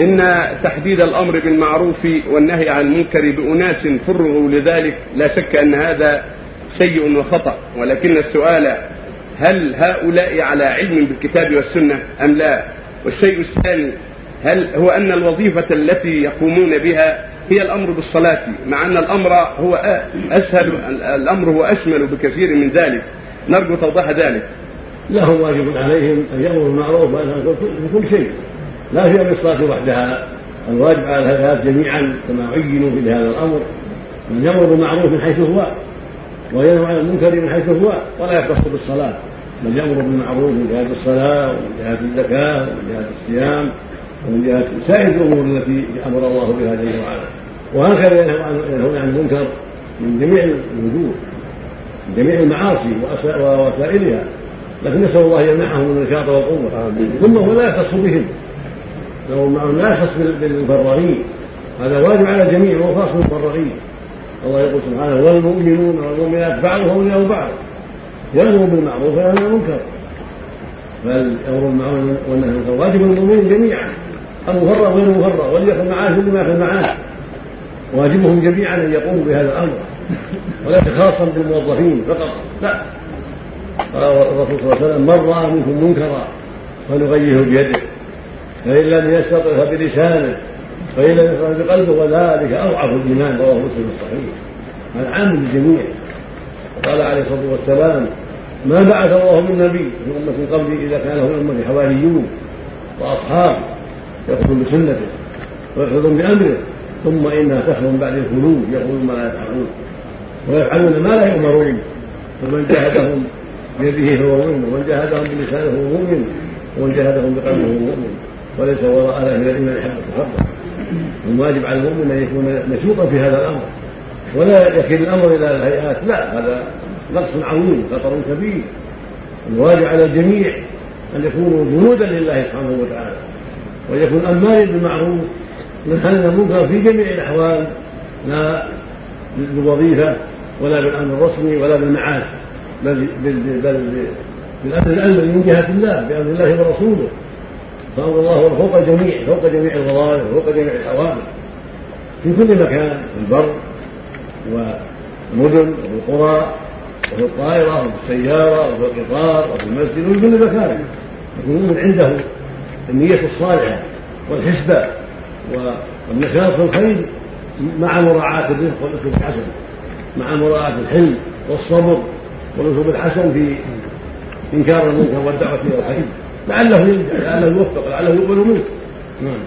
إن تحديد الأمر بالمعروف والنهي عن المنكر بأناس فرغوا لذلك لا شك أن هذا سيء وخطأ ولكن السؤال هل هؤلاء على علم بالكتاب والسنة أم لا؟ والشيء الثاني هل هو أن الوظيفة التي يقومون بها هي الأمر بالصلاة مع أن الأمر هو أسهل الأمر هو أشمل بكثير من ذلك نرجو توضيح ذلك. لهم واجب عليهم أن يأمروا بالمعروف بكل شيء. لا في أمر الصلاه وحدها. الواجب على الهيئات جميعا كما عينوا في هذا الأمر من يامر بالمعروف من حيث هو وينهى عن المنكر من حيث هو ولا يختص بالصلاة. من يامر بالمعروف من جهة الصلاة ومن جهة الزكاة ومن جهة الصيام ومن جهة سائر الأمور التي أمر الله بها جل وعلا. وهكذا ينهون عن المنكر من جميع الوجوه من جميع المعاصي ووسائلها لكن نسأل الله يمنعهم من النشاط والقوة. ثم هو لا يختص بهم. له معهم لا يخص بالمفرغين هذا واجب على الجميع وهو خاص بالمفرغين الله يقول سبحانه والمؤمنون والمؤمنات بعضهم اولياء بعض يامر بالمعروف وينهى عن المنكر. بل أمر بالمعروف والنهي عن المنكر. واجب المؤمنين جميعا. المفرغ غير المفرغ وليكن معاش لما في المعاش واجبهم جميعا أن يقوموا بهذا الأمر. وليس خاصا بالموظفين فقط لا. قال الرسول صلى الله عليه وسلم من رأى منكم منكرا فليغيره بيده. فإن لم يستطع فبلسانه فإن لم يستطع بقلبه وذلك أضعف الإيمان رواه مسلم الصحيح. هذا عام للجميع قال عليه الصلاة والسلام ما بعث الله من نبي في أمة قبلي إذا كان له أمة حواريون وأصحاب يأخذون بسنته ويأخذون بأمره ثم إنها تخلو بعد الخلود يقولون ما لا يفعلون. ويفعلون ما لا يؤمرون. فمن جاهدهم بيده فهو مؤمن ومن جاهدهم بلسانه فهو مؤمن ومن جاهدهم بقلبه فهو مؤمن. وليس وراء ذلك من الايمان حق تفرق الواجب على المؤمن أن يكون نشوطا في هذا الأمر. ولا يكل الأمر إلى الهيئات لا هذا نقص عظيم خطر كبير. الواجب على الجميع أن يكونوا جنودا لله سبحانه وتعالى. وان يكون امارا بالمعروف عن المنكر في جميع الأحوال لا بالوظيفة ولا بالأمر الرسمي ولا بالمعاش. بل بل بالأمر الامر من جهة الله بأمر الله ورسوله. فامر الله فوق الجميع فوق جميع الظواهر وفوق جميع الاوامر في كل مكان في البر والمدن وفي القرى وفي الطائرة وفي السيارة وفي القطار وفي المسجد وفي كل مكان. يكون من عنده النية الصالحة والحسبة والنشاط في الخير مع مراعاة الرزق والأسلوب الحسن مع مراعاة الحلم والصبر والأسلوب الحسن في إنكار المنكر والدعوة إلى الخير. لعله ينجح لعله يوفق لعله يقبل منه. نعم.